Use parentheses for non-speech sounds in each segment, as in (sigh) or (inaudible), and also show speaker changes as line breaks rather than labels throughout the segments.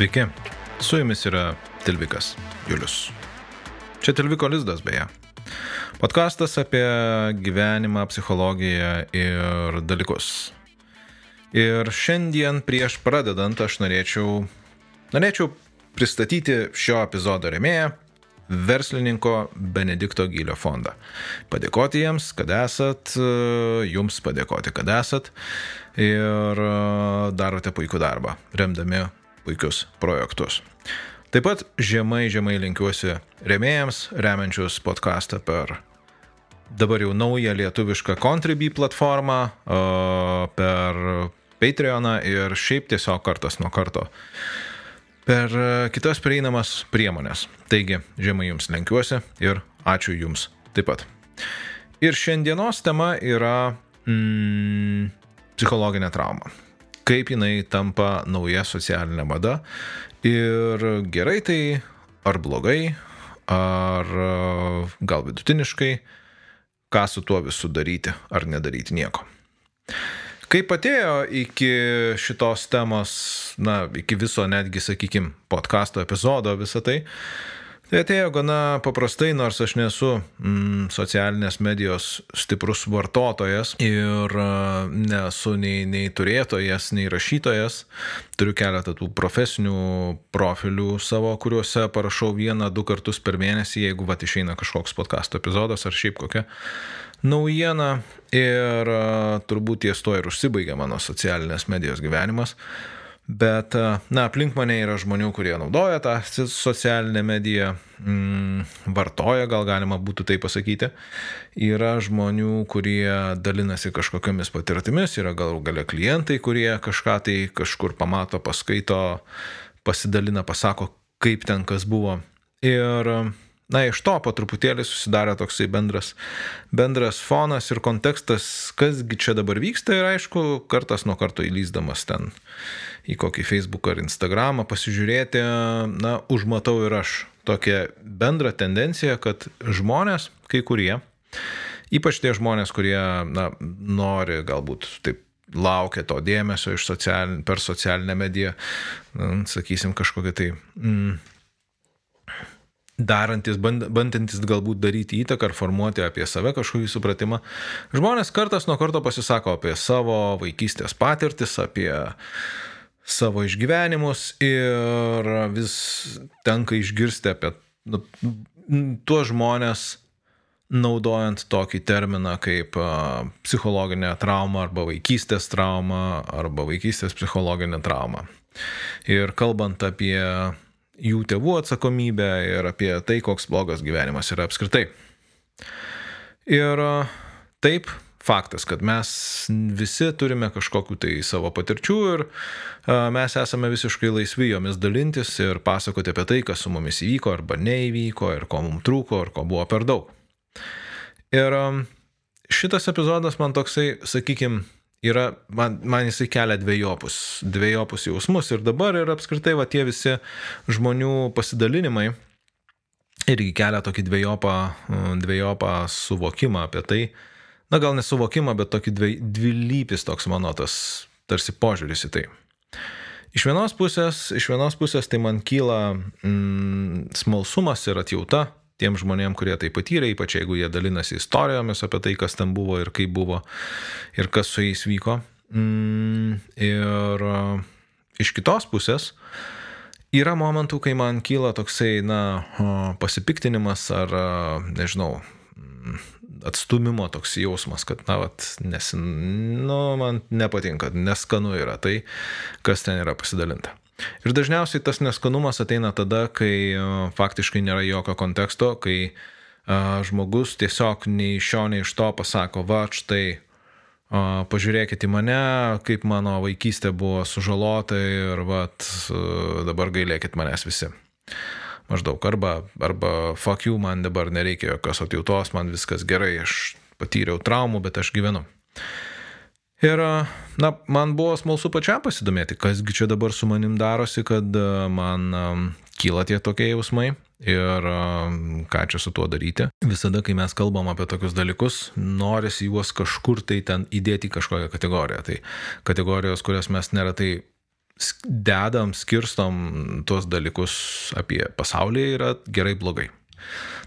Sveiki, su jumis yra Tilvikas Julius. Čia Tilviko lizdas beje. Podkastas apie gyvenimą, psichologiją ir dalykus. Ir šiandien prieš pradedant aš norėčiau, norėčiau pristatyti šio epizodo remėją, verslininko Benedikto Gylio fondą. Padėkoti jiems, kad esat, jums padėkoti, kad esat ir darote puikų darbą, remdami puikius projektus. Taip pat žemai, žemai linkiuosi remėjams, remiančius podcastą per dabar jau naują lietuvišką Contribui platformą, per Patreoną ir šiaip tiesiog kartas nuo karto per kitas prieinamas priemonės. Taigi, žemai jums lenkiuosi ir ačiū jums taip pat. Ir šiandienos tema yra mm, psichologinė trauma. Kaip jinai tampa nauja socialinė mada. Ir gerai tai ar blogai, ar gal vidutiniškai, ką su tuo visu daryti ar nedaryti nieko. Kaip atėjo iki šitos temos, na, iki viso netgi, sakykime, podkasto epizodo visą tai, tai atėjo gana paprastai, nors aš nesu mm, socialinės medijos stiprus vartotojas ir nesu nei, nei turėtojas, nei rašytojas. Turiu keletą tų profesinių profilių savo, kuriuose parašau vieną, du kartus per mėnesį, jeigu va išeina kažkoks podkasto epizodas ar šiaip kokia naujiena ir turbūt ties to ir užsibaigia mano socialinės medijos gyvenimas. Bet, na, aplink mane yra žmonių, kurie naudoja tą socialinę mediją, mm, vartoja, gal galima būtų tai pasakyti. Yra žmonių, kurie dalinasi kažkokiamis patirtimis, yra gal galia klientai, kurie kažką tai kažkur pamato, paskaito, pasidalina, pasako, kaip ten kas buvo. Ir na, iš to po truputėlį susidarė toksai bendras, bendras fonas ir kontekstas, kasgi čia dabar vyksta ir aišku, kartas nuo karto įlyzdamas ten į kokį Facebook ar Instagramą pasižiūrėti, na, užmatau ir aš tokią bendrą tendenciją, kad žmonės, kai kurie, ypač tie žmonės, kurie, na, nori galbūt taip laukia to dėmesio socialin, per socialinę mediją, sakysim, kažkokią tai mm, darantis, bandantis galbūt daryti įtaką ar formuoti apie save kažkokį supratimą. Žmonės kartas nuo karto pasisako apie savo vaikystės patirtis, apie savo išgyvenimus ir vis tenka išgirsti apie nu, tuos žmonės naudojant tokį terminą kaip psichologinė trauma arba vaikystės trauma arba vaikystės psichologinė trauma. Ir kalbant apie jų tėvų atsakomybę ir apie tai, koks blogas gyvenimas yra apskritai. Ir taip, faktas, kad mes visi turime kažkokiu tai savo patirčių ir mes esame visiškai laisvi jomis dalintis ir pasakoti apie tai, kas su mumis įvyko arba neįvyko ir ko mums trūko ir ko buvo per daug. Ir šitas epizodas man toksai, sakykime, yra, man, man jisai kelia dviejopus, dviejopus jausmus. Ir dabar ir apskritai va tie visi žmonių pasidalinimai irgi kelia tokį dviejopą, dviejopą suvokimą apie tai, na gal nesuvokimą, bet tokį dvi, dvilypis toks mano tas tarsi požiūris į tai. Iš vienos pusės, iš vienos pusės tai man kyla mm, smalsumas ir atjauta tiem žmonėm, kurie tai patyrė, ypač jeigu jie dalinasi istorijomis apie tai, kas ten buvo ir kaip buvo ir kas su jais vyko. Mm, ir iš kitos pusės yra momentų, kai man kyla toksai, na, pasipiktinimas ar, nežinau, atstumimo toks jausmas, kad, na, vat, nesin, nu, man nepatinka, neskanu yra tai, kas ten yra pasidalinta. Ir dažniausiai tas neskanumas ateina tada, kai e, faktiškai nėra jokio konteksto, kai a, žmogus tiesiog nei iš šio, nei iš to pasako, va, štai, a, pažiūrėkite į mane, kaip mano vaikystė buvo sužalota ir va, dabar gailėkit manęs visi. Maždaug arba, arba fuck you, man dabar nereikia jokios atjautos, man viskas gerai, aš patyriau traumų, bet aš gyvenu. Ir, na, man buvo smalsu pačiam pasidomėti, kasgi čia dabar su manim darosi, kad man kyla tie tokie jausmai ir ką čia su tuo daryti. Visada, kai mes kalbam apie tokius dalykus, norisi juos kažkur tai ten įdėti į kažkokią kategoriją. Tai kategorijos, kurias mes neretai dedam, skirstom tuos dalykus apie pasaulį yra gerai blogai.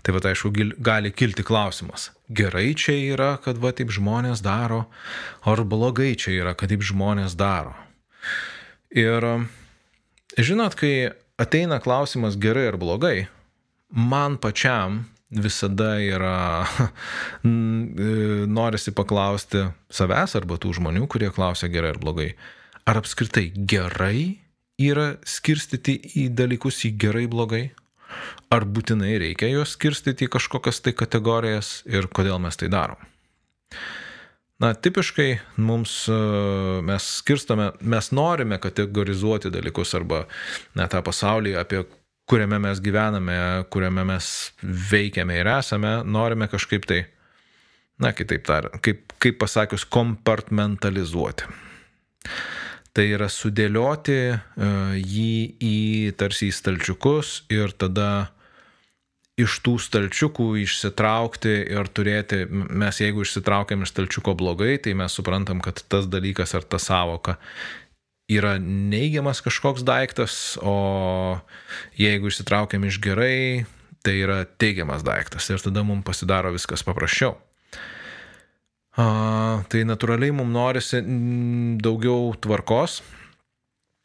Tai va, aišku, gali kilti klausimas. Gerai čia yra, kad va taip žmonės daro, ar blogai čia yra, kad taip žmonės daro. Ir žinot, kai ateina klausimas gerai ar blogai, man pačiam visada yra, (laughs) norisi paklausti savęs arba tų žmonių, kurie klausia gerai ar blogai. Ar apskritai gerai yra skirstyti į dalykus į gerai blogai? Ar būtinai reikia juos skirstyti į kažkokias tai kategorijas ir kodėl mes tai darom? Na, tipiškai mums mes skirstame, mes norime kategorizuoti dalykus arba na, tą pasaulį, apie kuriame mes gyvename, kuriame mes veikiame ir esame, norime kažkaip tai, na, kitaip tariant, kaip, kaip pasakius, kompartmentalizuoti. Tai yra sudėlioti uh, jį į tarsi į stalčiukus ir tada iš tų stalčiukų išsitraukti ir turėti, mes jeigu išsitraukiam iš stalčiuko blogai, tai mes suprantam, kad tas dalykas ar ta savoka yra neigiamas kažkoks daiktas, o jeigu išsitraukiam iš gerai, tai yra teigiamas daiktas ir tada mums pasidaro viskas paprasčiau. A, tai natūraliai mums norisi daugiau tvarkos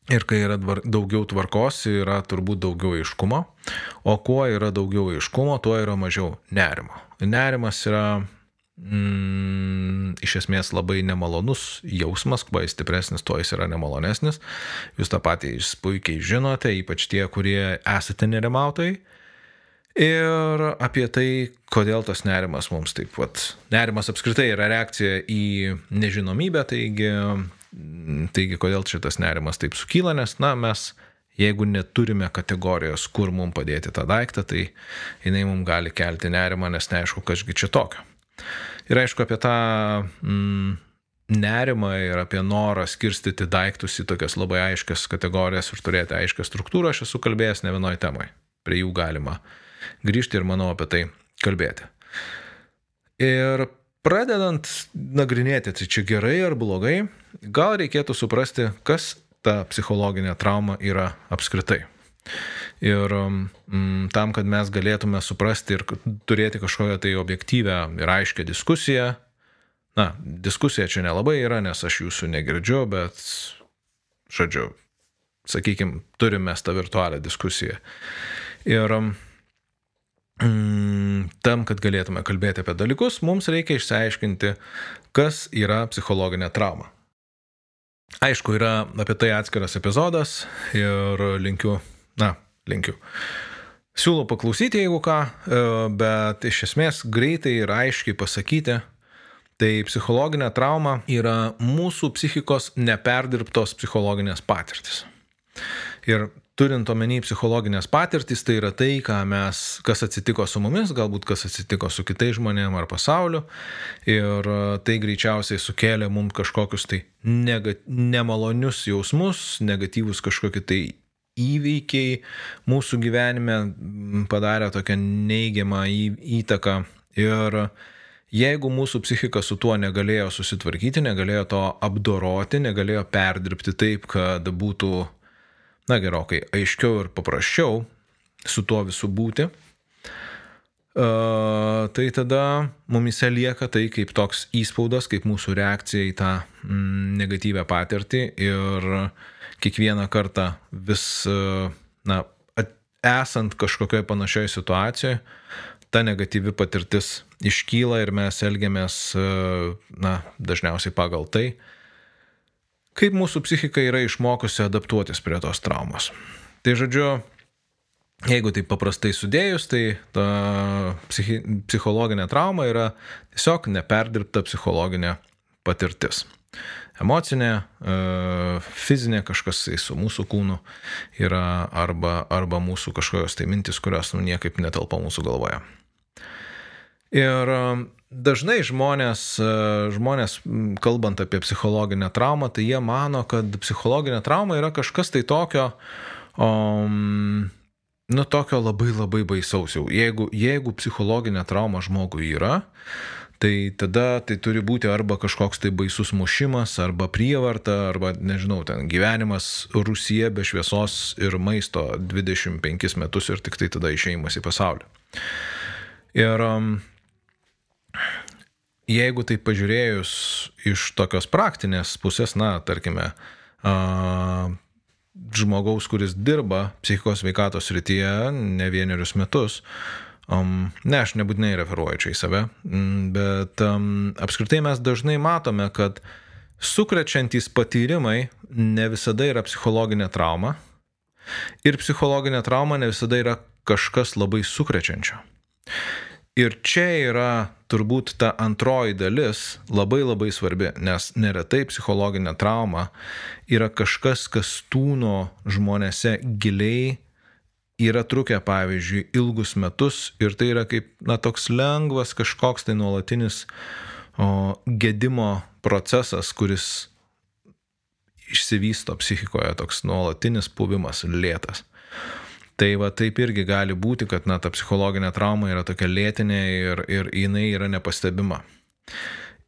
ir kai yra daugiau tvarkos, yra turbūt daugiau aiškumo, o kuo yra daugiau aiškumo, tuo yra mažiau nerimo. Nerimas yra mm, iš esmės labai nemalonus jausmas, kuo jis stipresnis, tuo jis yra nemalonesnis. Jūs tą patį puikiai žinote, ypač tie, kurie esate nerimautojai. Ir apie tai, kodėl tas nerimas mums taip pat. Nerimas apskritai yra reakcija į nežinomybę, taigi, taigi kodėl šitas nerimas taip sukyla, nes, na, mes jeigu neturime kategorijos, kur mums padėti tą daiktą, tai jinai mums gali kelti nerimą, nes neaišku, kasgi čia tokio. Ir aišku, apie tą mm, nerimą ir apie norą skirstyti daiktus į tokias labai aiškias kategorijas ir turėti aiškę struktūrą, aš esu kalbėjęs ne vienoj temai. Prie jų galima grįžti ir manau apie tai kalbėti. Ir pradedant nagrinėti, tai čia gerai ar blogai, gal reikėtų suprasti, kas ta psichologinė trauma yra apskritai. Ir mm, tam, kad mes galėtume suprasti ir turėti kažkokią tai objektyvę ir aiškę diskusiją, na, diskusija čia nelabai yra, nes aš jūsų negirdžiu, bet, žodžiu, sakykime, turime tą virtualią diskusiją. Ir mm, tam, kad galėtume kalbėti apie dalykus, mums reikia išsiaiškinti, kas yra psichologinė trauma. Aišku, yra apie tai atskiras epizodas ir linkiu, na, linkiu. Siūlau paklausyti, jeigu ką, e, bet iš esmės greitai ir aiškiai pasakyti, tai psichologinė trauma yra mūsų psichikos neperdirbtos psichologinės patirtis. Ir turint omeny psichologinės patirtis, tai yra tai, mes, kas atsitiko su mumis, galbūt kas atsitiko su kitais žmonėmis ar pasauliu. Ir e, tai greičiausiai sukėlė mums kažkokius tai negat, nemalonius jausmus, negatyvus kažkokį tai įvykiai mūsų gyvenime padarė tokią neigiamą įtaką. Ir jeigu mūsų psichika su tuo negalėjo susitvarkyti, negalėjo to apdoroti, negalėjo perdirbti taip, kad būtų, na gerokai, aiškiau ir paprasčiau su tuo visų būti, Uh, tai tada mumise lieka tai kaip toks įspaudas, kaip mūsų reakcija į tą mm, negatyvę patirtį ir kiekvieną kartą vis, uh, na, esant kažkokioje panašioje situacijoje, ta negatyvi patirtis iškyla ir mes elgiamės, uh, na, dažniausiai pagal tai, kaip mūsų psichika yra išmokusi adaptuotis prie tos traumos. Tai žodžiu, Jeigu tai paprastai sudėjus, tai ta psichi, psichologinė trauma yra tiesiog neperdirbta psichologinė patirtis. Emocinė, e, fizinė kažkas tai su mūsų kūnu yra arba, arba mūsų kažkokios tai mintis, kurios nu, niekaip netelpa mūsų galvoje. Ir e, dažnai žmonės, e, žmonės, kalbant apie psichologinę traumą, tai jie mano, kad psichologinė trauma yra kažkas tai tokio, um, nu, tokio labai labai baisaus jau. Jeigu, jeigu psichologinė trauma žmogui yra, Tai tada tai turi būti arba kažkoks tai baisus mušimas, arba prievarta, arba, nežinau, ten gyvenimas Rusija be šviesos ir maisto 25 metus ir tik tai tada išėjimas į pasaulį. Ir um, jeigu tai pažiūrėjus iš tokios praktinės pusės, na, tarkime, uh, žmogaus, kuris dirba psichikos veikatos rytyje ne vienerius metus, Um, ne, aš nebūtinai referuoju čia į save, bet um, apskritai mes dažnai matome, kad sukrečiantys patyrimai ne visada yra psichologinė trauma ir psichologinė trauma ne visada yra kažkas labai sukrečiančio. Ir čia yra turbūt ta antroji dalis labai labai svarbi, nes neretai psichologinė trauma yra kažkas, kas tūno žmonėse giliai yra trukę, pavyzdžiui, ilgus metus ir tai yra kaip, na, toks lengvas kažkoks tai nuolatinis o, gedimo procesas, kuris išsivysto psichikoje, toks nuolatinis puvimas, lėtas. Tai va taip irgi gali būti, kad na, ta psichologinė trauma yra tokia lėtinė ir, ir jinai yra nepastebima.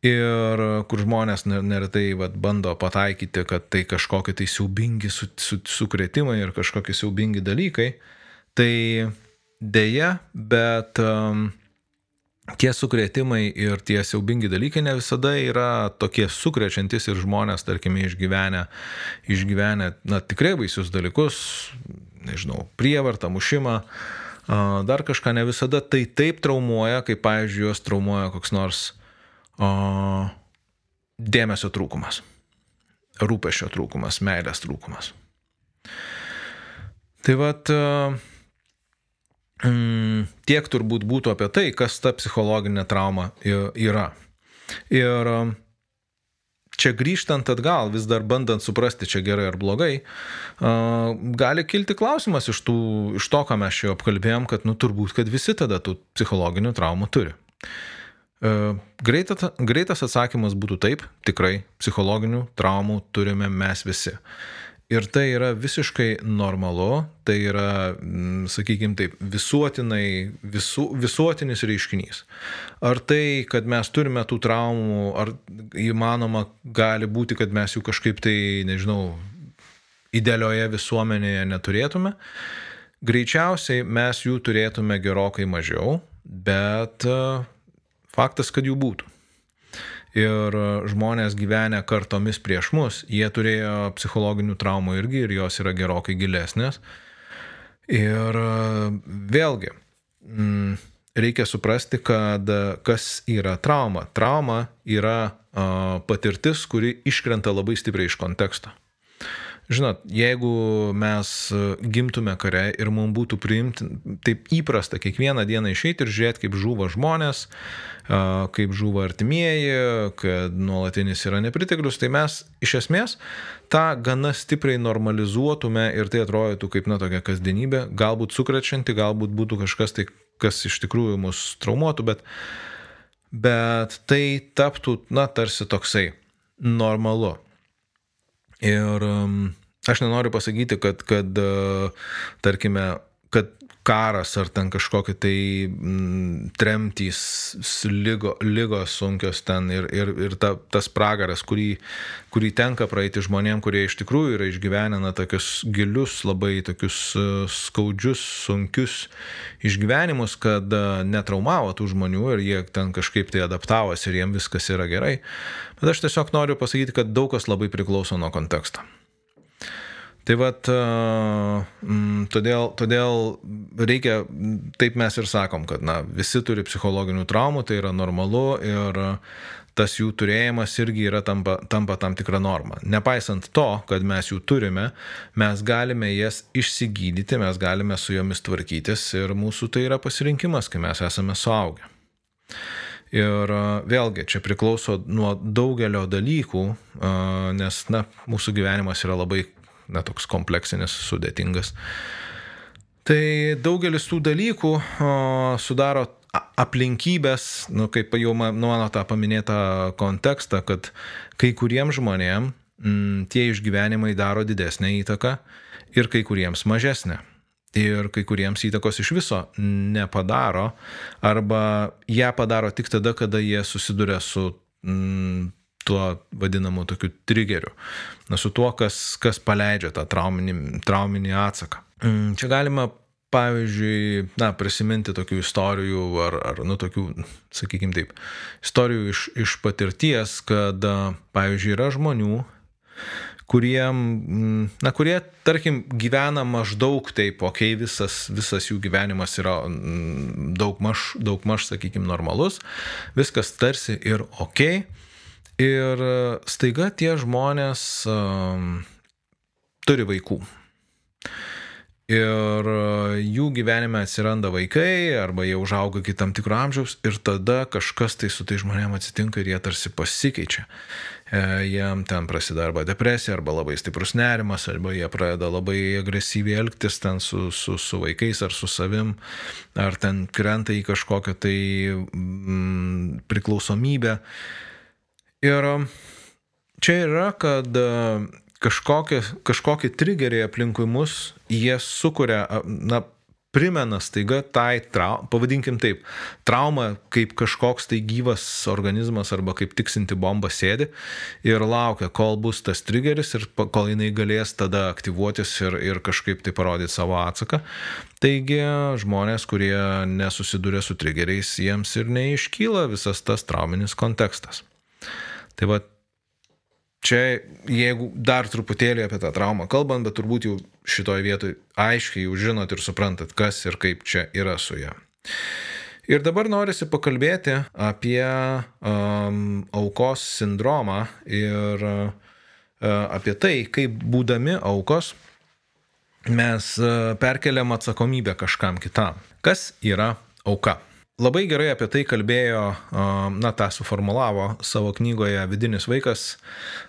Ir kur žmonės neretai vat, bando pataikyti, kad tai kažkokie tai siaubingi su, su, sukretimai ir kažkokie siaubingi dalykai, Tai dėja, bet um, tie sukrėtimai ir tie siaubingi dalykai ne visada yra tokie sukrečiantis ir žmonės, tarkime, išgyvenę, išgyvenę na, tikrai baisius dalykus, nežinau, prievartą, mušimą, dar kažką ne visada tai taip traumuoja, kaip, pavyzdžiui, juos traumuoja koks nors o, dėmesio trūkumas, rūpešio trūkumas, meilės trūkumas. Tai vad, Mm, tiek turbūt būtų apie tai, kas ta psichologinė trauma yra. Ir čia grįžtant atgal, vis dar bandant suprasti, čia gerai ar blogai, gali kilti klausimas iš, tų, iš to, ką mes čia apkalbėjom, kad nu turbūt, kad visi tada tų psichologinių traumų turi. Greitas, greitas atsakymas būtų taip, tikrai psichologinių traumų turime mes visi. Ir tai yra visiškai normalu, tai yra, mm, sakykime taip, visuotinai, visu, visuotinis reiškinys. Ar tai, kad mes turime tų traumų, ar įmanoma gali būti, kad mes jų kažkaip tai, nežinau, idealioje visuomenėje neturėtume, greičiausiai mes jų turėtume gerokai mažiau, bet faktas, kad jų būtų ir žmonės gyvenę kartomis prieš mus, jie turėjo psichologinių traumų irgi ir jos yra gerokai gilesnės. Ir vėlgi, mm, reikia suprasti, kad kas yra trauma. Trauma yra patirtis, kuri iškrenta labai stipriai iš konteksto. Žinot, jeigu mes gimtume kare ir mums būtų priimti taip įprasta kiekvieną dieną išeiti ir žiūrėti, kaip žuvo žmonės, kaip žuvo artimieji, kad nuolatinis yra nepriteklius, tai mes iš esmės tą gana stipriai normalizuotume ir tai atrodytų kaip, na, tokia kasdienybė, galbūt sukrečianti, galbūt būtų kažkas tai, kas iš tikrųjų mus traumuotų, bet, bet tai taptų, na, tarsi toksai normalu. Ir Aš nenoriu pasakyti, kad, kad tarkime, kad karas ar ten kažkokie tai m, tremtys, lygo, lygos sunkios ten ir, ir, ir ta, tas pragaras, kurį, kurį tenka praeiti žmonėm, kurie iš tikrųjų yra išgyvenę na, tokius gilius, labai tokius skaudžius, sunkius išgyvenimus, kad netraumavo tų žmonių ir jie ten kažkaip tai adaptavosi ir jiems viskas yra gerai. Bet aš tiesiog noriu pasakyti, kad daug kas labai priklauso nuo konteksto. Tai vad, mm, todėl, todėl reikia, taip mes ir sakom, kad na, visi turi psichologinių traumų, tai yra normalu ir tas jų turėjimas irgi yra tampa, tampa tam tikra norma. Nepaisant to, kad mes jų turime, mes galime jas išsigydyti, mes galime su jomis tvarkytis ir mūsų tai yra pasirinkimas, kai mes esame suaugę. Ir vėlgi, čia priklauso nuo daugelio dalykų, nes, na, mūsų gyvenimas yra labai na, toks kompleksinis, sudėtingas. Tai daugelis tų dalykų o, sudaro aplinkybės, nu, kaip jau mano tą paminėtą kontekstą, kad kai kuriems žmonėms m, tie išgyvenimai daro didesnę įtaką ir kai kuriems mažesnę. ir kai kuriems įtakos iš viso nepadaro, arba ją padaro tik tada, kada jie susiduria su mm, tuo vadinamu tokiu triggeriu, na, su tuo, kas, kas paleidžia tą trauminį, trauminį atsaką. Mm, čia galima pavyzdžiui, na, prisiminti tokių istorijų ar, ar nu, tokių, sakykime taip, istorijų iš, iš patirties, kad, pavyzdžiui, yra žmonių, kurie, mm, na, kurie, tarkim, gyvena maždaug taip, okei, okay, visas, visas jų gyvenimas yra mm, daug maž, daug maž, sakykime, normalus, viskas tarsi ir okei. Okay, ir staiga tie žmonės um, turi vaikų ir e, jų gyvenime atsiranda vaikai arba jie užauga iki tam tikro amžiaus ir tada kažkas tai su tai žmonėm atsitinka ir jie tarsi pasikeičia. E, jiem ten prasideda arba depresija, arba labai stiprus nerimas, arba jie pradeda labai agresyviai elgtis ten su, su, su vaikais ar su savim, ar ten krenta į kažkokią tai mm, priklausomybę. Ir čia yra, kad kažkokie, kažkokie triggeriai aplinkui mus, jie sukuria, na, primena staiga tai, trau, pavadinkim taip, trauma kaip kažkoks tai gyvas organizmas arba kaip tiksinti bomba sėdi ir laukia, kol bus tas triggeris ir kol jinai galės tada aktyvuotis ir, ir kažkaip tai parodyti savo atsaką. Taigi žmonės, kurie nesusiduria su triggeriais, jiems ir neiškyla visas tas trauminis kontekstas. Tai va čia, jeigu dar truputėlį apie tą traumą kalbant, bet turbūt jau šitoje vietoje aiškiai jau žinot ir suprantat, kas ir kaip čia yra su ja. Ir dabar norisi pakalbėti apie um, aukos sindromą ir uh, apie tai, kaip būdami aukos mes uh, perkeliam atsakomybę kažkam kitam. Kas yra auka? Labai gerai apie tai kalbėjo, na, tą suformulavo savo knygoje Vidinis vaikas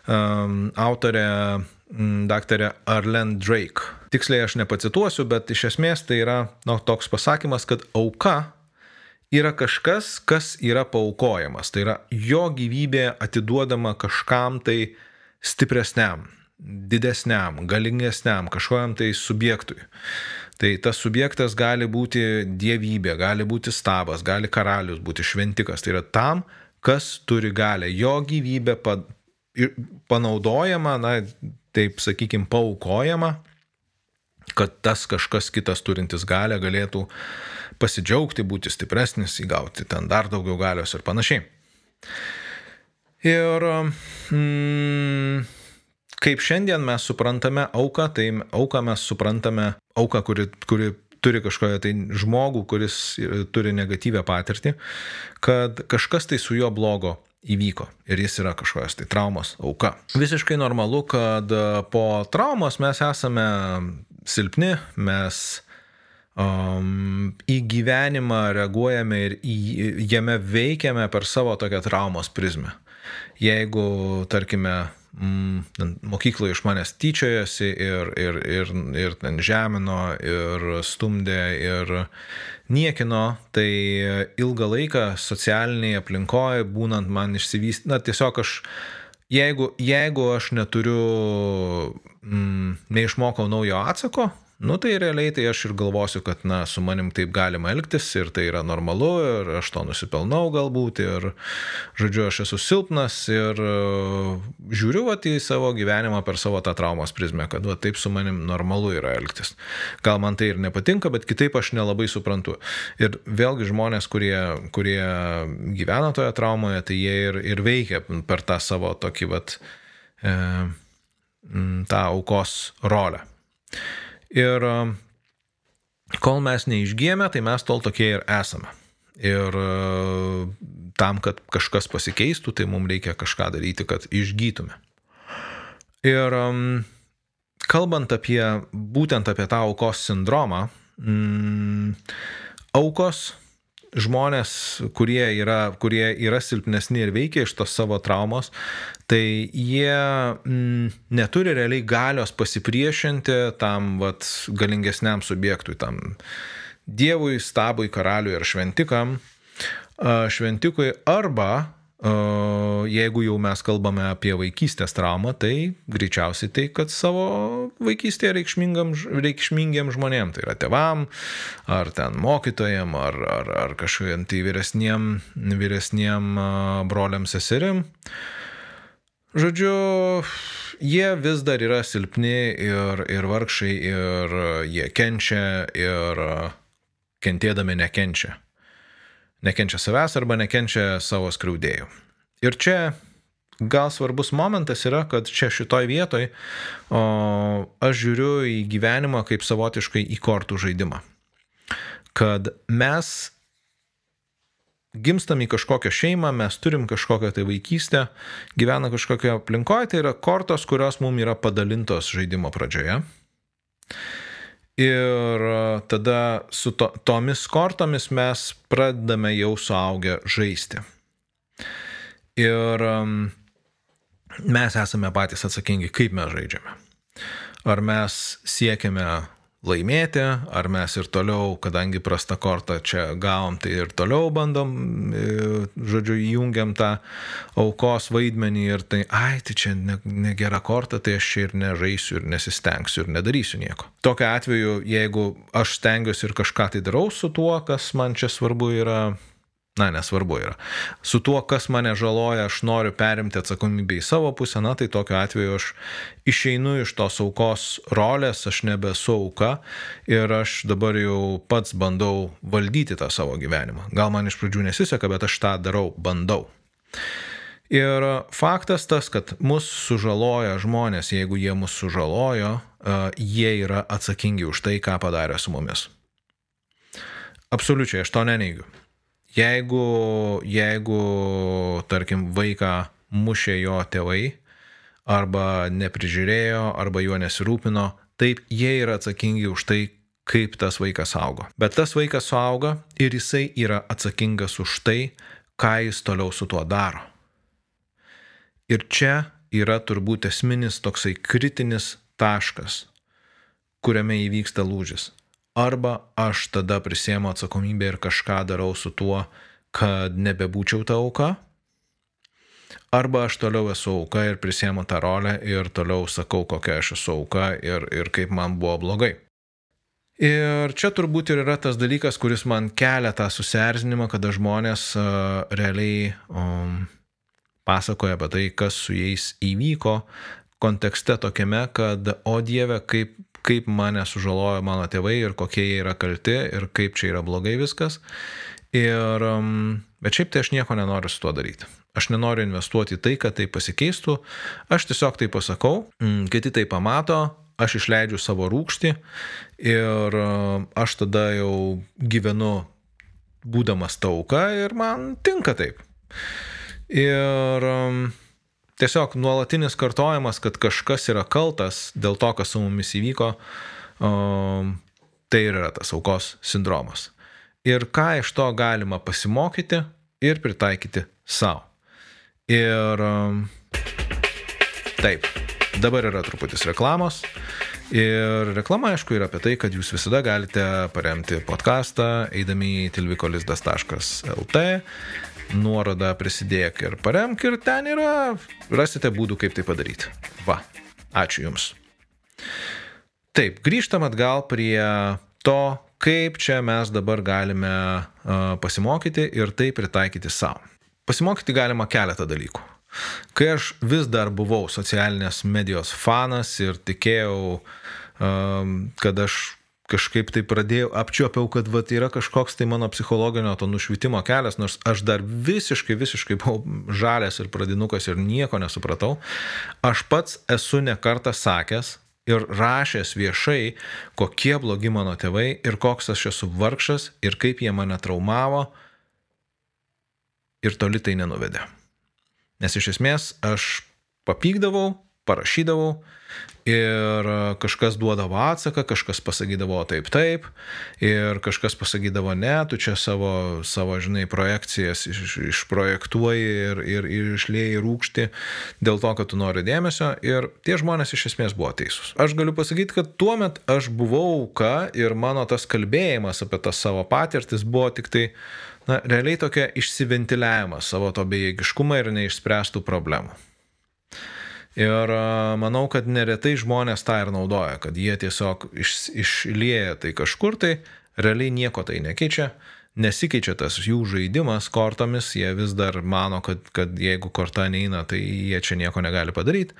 autorė daktarė Arlen Drake. Tiksliai aš nepacituosiu, bet iš esmės tai yra nu, toks pasakymas, kad auka yra kažkas, kas yra paukojamas. Tai yra jo gyvybė atiduodama kažkam tai stipresniam, didesniam, galingesniam, kažkojam tai subjektui. Tai tas subjektas gali būti dievybė, gali būti stabas, gali karalius būti šventikas. Tai yra tam, kas turi galę. Jo gyvybė panaudojama, na, taip sakykime, paukojama, kad tas kažkas kitas turintis galę galėtų pasidžiaugti, būti stipresnis, įgauti ten dar daugiau galios ir panašiai. Ir mm, kaip šiandien mes suprantame auką, tai auką mes suprantame auką, kuri, kuri turi kažkokią tai žmogų, kuris turi negatyvę patirtį, kad kažkas tai su juo blogo įvyko ir jis yra kažkokios tai traumos auka. Visiškai normalu, kad po traumos mes esame silpni, mes um, į gyvenimą reaguojame ir į, jame veikiame per savo tokią traumos prizmę. Jeigu, tarkime, mm, mokykloje iš manęs tyčiojasi ir, ir, ir, ir ten žemino, ir stumdė, ir niekino, tai ilgą laiką socialiniai aplinkoje, būnant man išsivystyti, na tiesiog aš, jeigu, jeigu aš neturiu, mm, neišmokau naujo atsako, Nu tai realiai tai aš ir galvosiu, kad na, su manim taip galima elgtis ir tai yra normalu ir aš to nusipelnau galbūt ir, žodžiu, aš esu silpnas ir uh, žiūriu vat, į savo gyvenimą per savo tą traumos prizmę, kad va, taip su manim normalu yra elgtis. Gal man tai ir nepatinka, bet kitaip aš nelabai suprantu. Ir vėlgi žmonės, kurie, kurie gyvena toje traumoje, tai jie ir, ir veikia per tą savo tokį vat, e, tą aukos rolę. Ir um, kol mes neišgyjame, tai mes tol tokie ir esame. Ir uh, tam, kad kažkas pasikeistų, tai mums reikia kažką daryti, kad išgytume. Ir kalbant apie būtent apie tą aukos sindromą, mm, aukos žmonės, kurie yra, kurie yra silpnesni ir veikia iš tos savo traumos, tai jie mm, neturi realiai galios pasipriešinti tam vat, galingesniam subjektui, tam dievui, stabui, karaliui ar šventikam, šventikui arba Jeigu jau mes kalbame apie vaikystės traumą, tai greičiausiai tai, kad savo vaikystėje reikšmingiem žmonėm, tai yra tevam, ar ten mokytojam, ar, ar, ar kažkokiem tai vyresniem, vyresniem broliam seserim. Žodžiu, jie vis dar yra silpni ir, ir vargšai, ir jie kenčia, ir kentėdami nekenčia nekenčia savęs arba nekenčia savo skriaudėjų. Ir čia gal svarbus momentas yra, kad čia šitoj vietoj o, aš žiūriu į gyvenimą kaip savotiškai į kortų žaidimą. Kad mes gimstam į kažkokią šeimą, mes turim kažkokią tai vaikystę, gyvena kažkokioje aplinkoje, tai yra kortos, kurios mums yra padalintos žaidimo pradžioje. Ir e, tada su to, tomis kortomis mes pradedame jau suaugę žaisti. Ir mes esame patys atsakingi, kaip mes žaidžiame. Ar mes siekiame laimėti, ar mes ir toliau, kadangi prasta korta čia gavom, tai ir toliau bandom, e, žodžiu, įjungiam tą aukos vaidmenį ir tai, ai, tai čia negera ne korta, tai aš čia ir nežaisiu, ir nesistengsiu, ir nedarysiu nieko. Tokiu atveju, jeigu aš stengiuosi ir kažką tai darau su tuo, kas man čia svarbu yra, na, nesvarbu yra. Su tuo, kas mane žaloja, aš noriu perimti atsakomybę į savo pusę, na, tai tokiu atveju aš išeinu iš tos aukos rolės, aš nebesu auka ir aš dabar jau pats bandau valdyti tą savo gyvenimą. Gal man iš pradžių nesiseka, bet aš tą darau, bandau. Ir faktas tas, kad mus sužaloja žmonės, jeigu jie mus sužalojo, jie yra atsakingi už tai, ką padarė su mumis. Absoliučiai, aš to neneigiu. Jeigu, jeigu, tarkim, vaiką mušė jo tėvai, arba neprižiūrėjo, arba juo nesirūpino, taip jie yra atsakingi už tai, kaip tas vaikas augo. Bet tas vaikas suauga ir jisai yra atsakingas už tai, ką jis toliau su tuo daro. Ir čia yra turbūt esminis toksai kritinis taškas, kuriame įvyksta lūžis. Arba aš tada prisėmu atsakomybę ir kažką darau su tuo, kad nebebūčiau ta auka. Arba aš toliau esu auka ir prisėmu tą rolę ir toliau sakau, kokia aš esu auka ir, ir kaip man buvo blogai. Ir čia turbūt ir yra tas dalykas, kuris man kelia tą susierzinimą, kada žmonės uh, realiai um, pasakoja apie tai, kas su jais įvyko, kontekste tokiame, kad, o Dieve, kaip kaip mane sužalojo mano tėvai ir kokie jie yra kalti ir kaip čia yra blogai viskas. Ir, um, bet šiaip tai aš nieko nenoriu su tuo daryti. Aš nenoriu investuoti į tai, kad tai pasikeistų. Aš tiesiog tai pasakau, mm, kiti tai pamato, aš išleidžiu savo rūkštį ir um, aš tada jau gyvenu būdamas tauka ir man tinka taip. Ir um, tiesiog nuolatinis kartojimas, kad kažkas yra kaltas dėl to, kas su mumis įvyko, tai yra tas aukos sindromas. Ir ką iš to galima pasimokyti ir pritaikyti savo. Ir um, taip, dabar yra truputis reklamos. Ir reklama, aišku, yra apie tai, kad jūs visada galite paremti podcastą eidami į tilvikolizdas.lt nuorodą prisidėk ir paremk ir ten yra, rasite būdų, kaip tai padaryti. Va, ačiū Jums. Taip, grįžtam atgal prie to, kaip čia mes dabar galime pasimokyti ir tai pritaikyti savo. Pasimokyti galima keletą dalykų. Kai aš vis dar buvau socialinės medijos fanas ir tikėjau, kad aš kažkaip tai pradėjau, apčiopiau, kad vat, yra kažkoks tai mano psichologinio to nušvitimo kelias, nors aš dar visiškai, visiškai buvau žalės ir pradinukas ir nieko nesupratau. Aš pats esu nekartą sakęs ir rašęs viešai, kokie blogi mano tėvai ir koks aš esu vargšas ir kaip jie mane traumavo ir toli tai nenuvedė. Nes iš esmės aš papykdavau, parašydavau ir kažkas duodavo atsaką, kažkas pasakydavo taip, taip, ir kažkas pasakydavo ne, tu čia savo, savo žinai, projekcijas iš, išprojektuoji ir, ir, ir išlėjai rūkšti dėl to, kad tu nori dėmesio ir tie žmonės iš esmės buvo teisūs. Aš galiu pasakyti, kad tuo metu aš buvau auka ir mano tas kalbėjimas apie tas savo patirtis buvo tik tai na, realiai tokia išsiventiliavimas savo to bejėgiškumą ir neišspręstų problemų. Ir manau, kad neretai žmonės tą ir naudoja, kad jie tiesiog iš, išlieja tai kažkur tai, realiai nieko tai nekeičia, nesikeičia tas jų žaidimas kortomis, jie vis dar mano, kad, kad jeigu korta neina, tai jie čia nieko negali padaryti.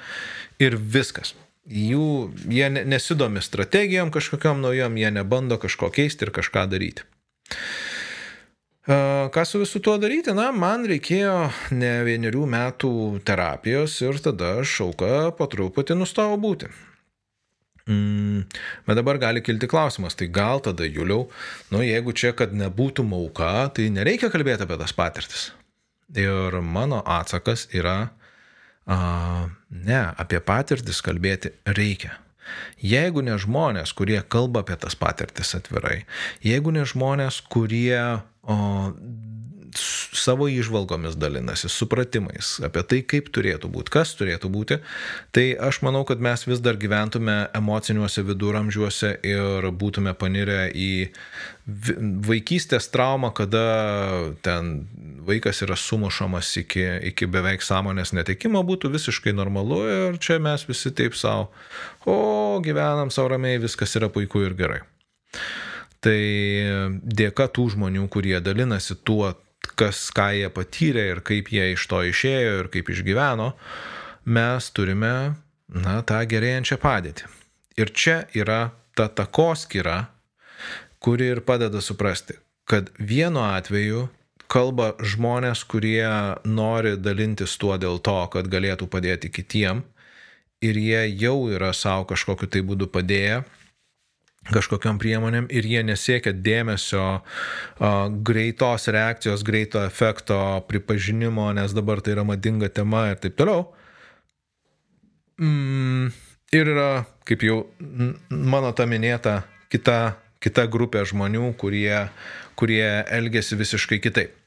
Ir viskas. Jų, jie nesidomi strategijom kažkokiam naujom, jie nebando kažko keisti ir kažką daryti. Ką su visu tuo daryti? Na, man reikėjo ne vienerių metų terapijos ir tada aš auka po truputį nustojau būti. Mm, bet dabar gali kilti klausimas, tai gal tada, Juliau, nu jeigu čia, kad nebūtų auka, tai nereikia kalbėti apie tas patirtis. Ir mano atsakas yra, a, ne, apie patirtis kalbėti reikia. Jeigu ne žmonės, kurie kalba apie tas patirtis atvirai, jeigu ne žmonės, kurie o, savo išvalgomis dalinasi, supratimais apie tai, kaip turėtų būti, kas turėtų būti, tai aš manau, kad mes vis dar gyventume emociniuose viduramžiuose ir būtume panirę į vaikystės traumą, kada ten vaikas yra sumušamas iki, iki beveik sąmonės netekimo, būtų visiškai normalu ir čia mes visi taip savo, o gyvenam savo ramiai, viskas yra puiku ir gerai. Tai dėka tų žmonių, kurie dalinasi tuo, kas, ką jie patyrė ir kaip jie iš to išėjo ir kaip išgyveno, mes turime, na, tą gerėjančią padėtį. Ir čia yra ta takoskira, kuri ir padeda suprasti, kad vienu atveju kalba žmonės, kurie nori dalintis tuo dėl to, kad galėtų padėti kitiem ir jie jau yra savo kažkokiu tai būdu padėję kažkokiam priemonėm ir jie nesiekia dėmesio, uh, greitos reakcijos, greito efekto, pripažinimo, nes dabar tai yra madinga tema ir taip toliau. Mm, ir yra, kaip jau mano ta minėta, kita, kita grupė žmonių, kurie, kurie elgesi visiškai kitaip.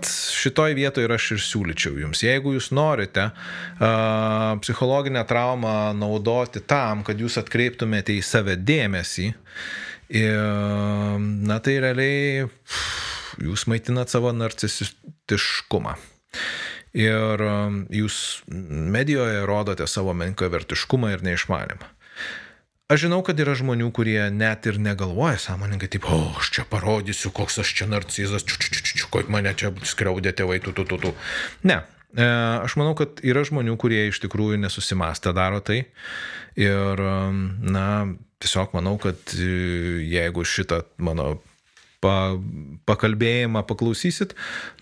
Šitoj vietoje aš ir siūlyčiau jums, jeigu jūs norite uh, psichologinę traumą naudoti tam, kad jūs atkreiptumėte į save dėmesį, ir, na tai realiai jūs maitinat savo narcisistiškumą. Ir jūs medijoje rodote savo menkavertiškumą ir neišmanimą. Aš žinau, kad yra žmonių, kurie net ir negalvoja sąmoningai, taip, o, aš čia parodysiu, koks aš čia narcizas, čiu, čiu, čiu, čiu, kaip mane čia skriaudė tėvai, tu, tu, tu, tu. Ne, e, aš manau, kad yra žmonių, kurie iš tikrųjų nesusimastę daro tai. Ir, na, tiesiog manau, kad e, jeigu šitą mano pa, pakalbėjimą paklausysit,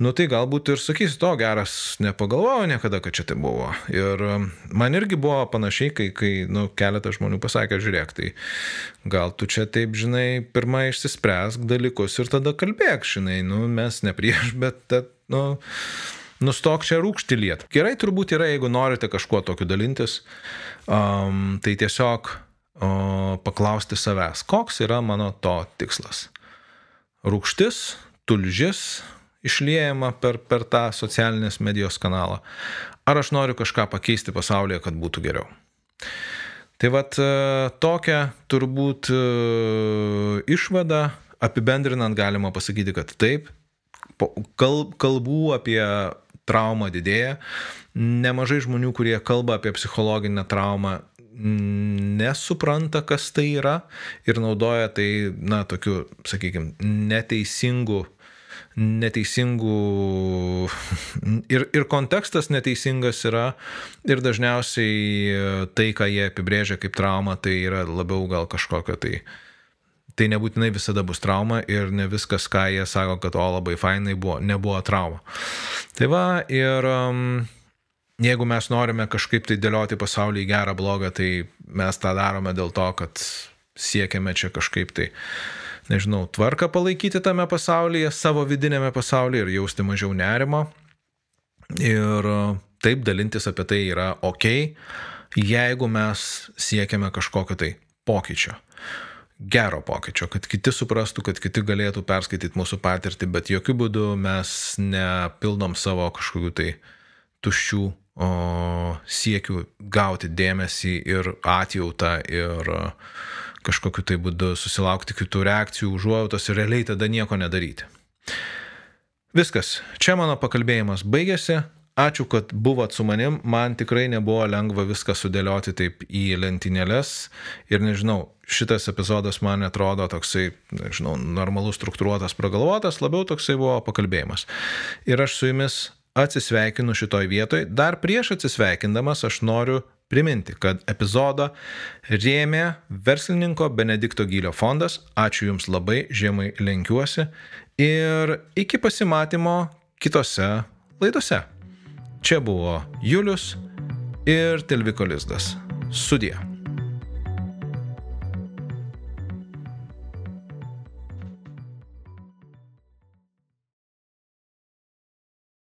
nu tai galbūt ir sakysit, o geras, nepagalvojau niekada, kad čia tai buvo. Ir um, man irgi buvo panašiai, kai, kai nu, keletas žmonių pasakė, žiūrėk, tai gal tu čia taip, žinai, pirmą išsispręsk dalykus ir tada kalbėk, žinai, nu mes ne prieš, bet, tad, nu, nustok čia rūkšti liet. Gerai turbūt yra, jeigu norite kažkuo tokiu dalintis, um, tai tiesiog o, paklausti savęs, koks yra mano to tikslas rūkštis, tulžis išliejama per, per tą socialinės medijos kanalą. Ar aš noriu kažką pakeisti pasaulyje, kad būtų geriau. Tai vad e, tokią turbūt e, išvadą apibendrinant galima pasakyti, kad taip, kalbų apie traumą didėja. Nemažai žmonių, kurie kalba apie psichologinę traumą, nesupranta, kas tai yra ir naudoja tai, na, tokiu, sakykime, neteisingu neteisingų ir, ir kontekstas neteisingas yra ir dažniausiai tai, ką jie apibrėžia kaip trauma, tai yra labiau gal kažkokio tai, tai nebūtinai visada bus trauma ir ne viskas, ką jie sako, kad o labai fainai buvo, nebuvo trauma. Tai va ir um, jeigu mes norime kažkaip tai dėlioti pasaulį į gerą, blogą, tai mes tą darome dėl to, kad siekiame čia kažkaip tai, nežinau, tvarką palaikyti tame pasaulyje, savo vidinėme pasaulyje ir jausti mažiau nerimo. Ir taip dalintis apie tai yra ok. jeigu mes siekiame kažkokio tai pokyčio. Gero pokyčio, kad kiti suprastų, kad kiti galėtų perskaityti mūsų patirtį, bet jokių būdų mes nepildom savo kažkokių tai tuščių o, siekių gauti dėmesį ir atjautą ir kažkokiu tai būdu susilaukti kitų reakcijų, užuojautos ir realiai tada nieko nedaryti. Viskas, čia mano pakalbėjimas baigėsi. Ačiū, kad buvot su manim. Man tikrai nebuvo lengva viską sudėlioti taip į lentynėlės. Ir nežinau, šitas epizodas man atrodo toksai, nežinau, normalus, struktūruotas, pragalvotas, labiau toksai buvo pakalbėjimas. Ir aš su jumis atsisveikinu šitoj vietoj. Dar prieš atsisveikindamas aš noriu priminti, kad epizodą rėmė verslininko Benedikto Gylio fondas. Ačiū Jums labai, žiemai lenkiuosi. Ir iki pasimatymo kitose laidose. Čia buvo Julius ir Tilviko Lizdas. Sudie.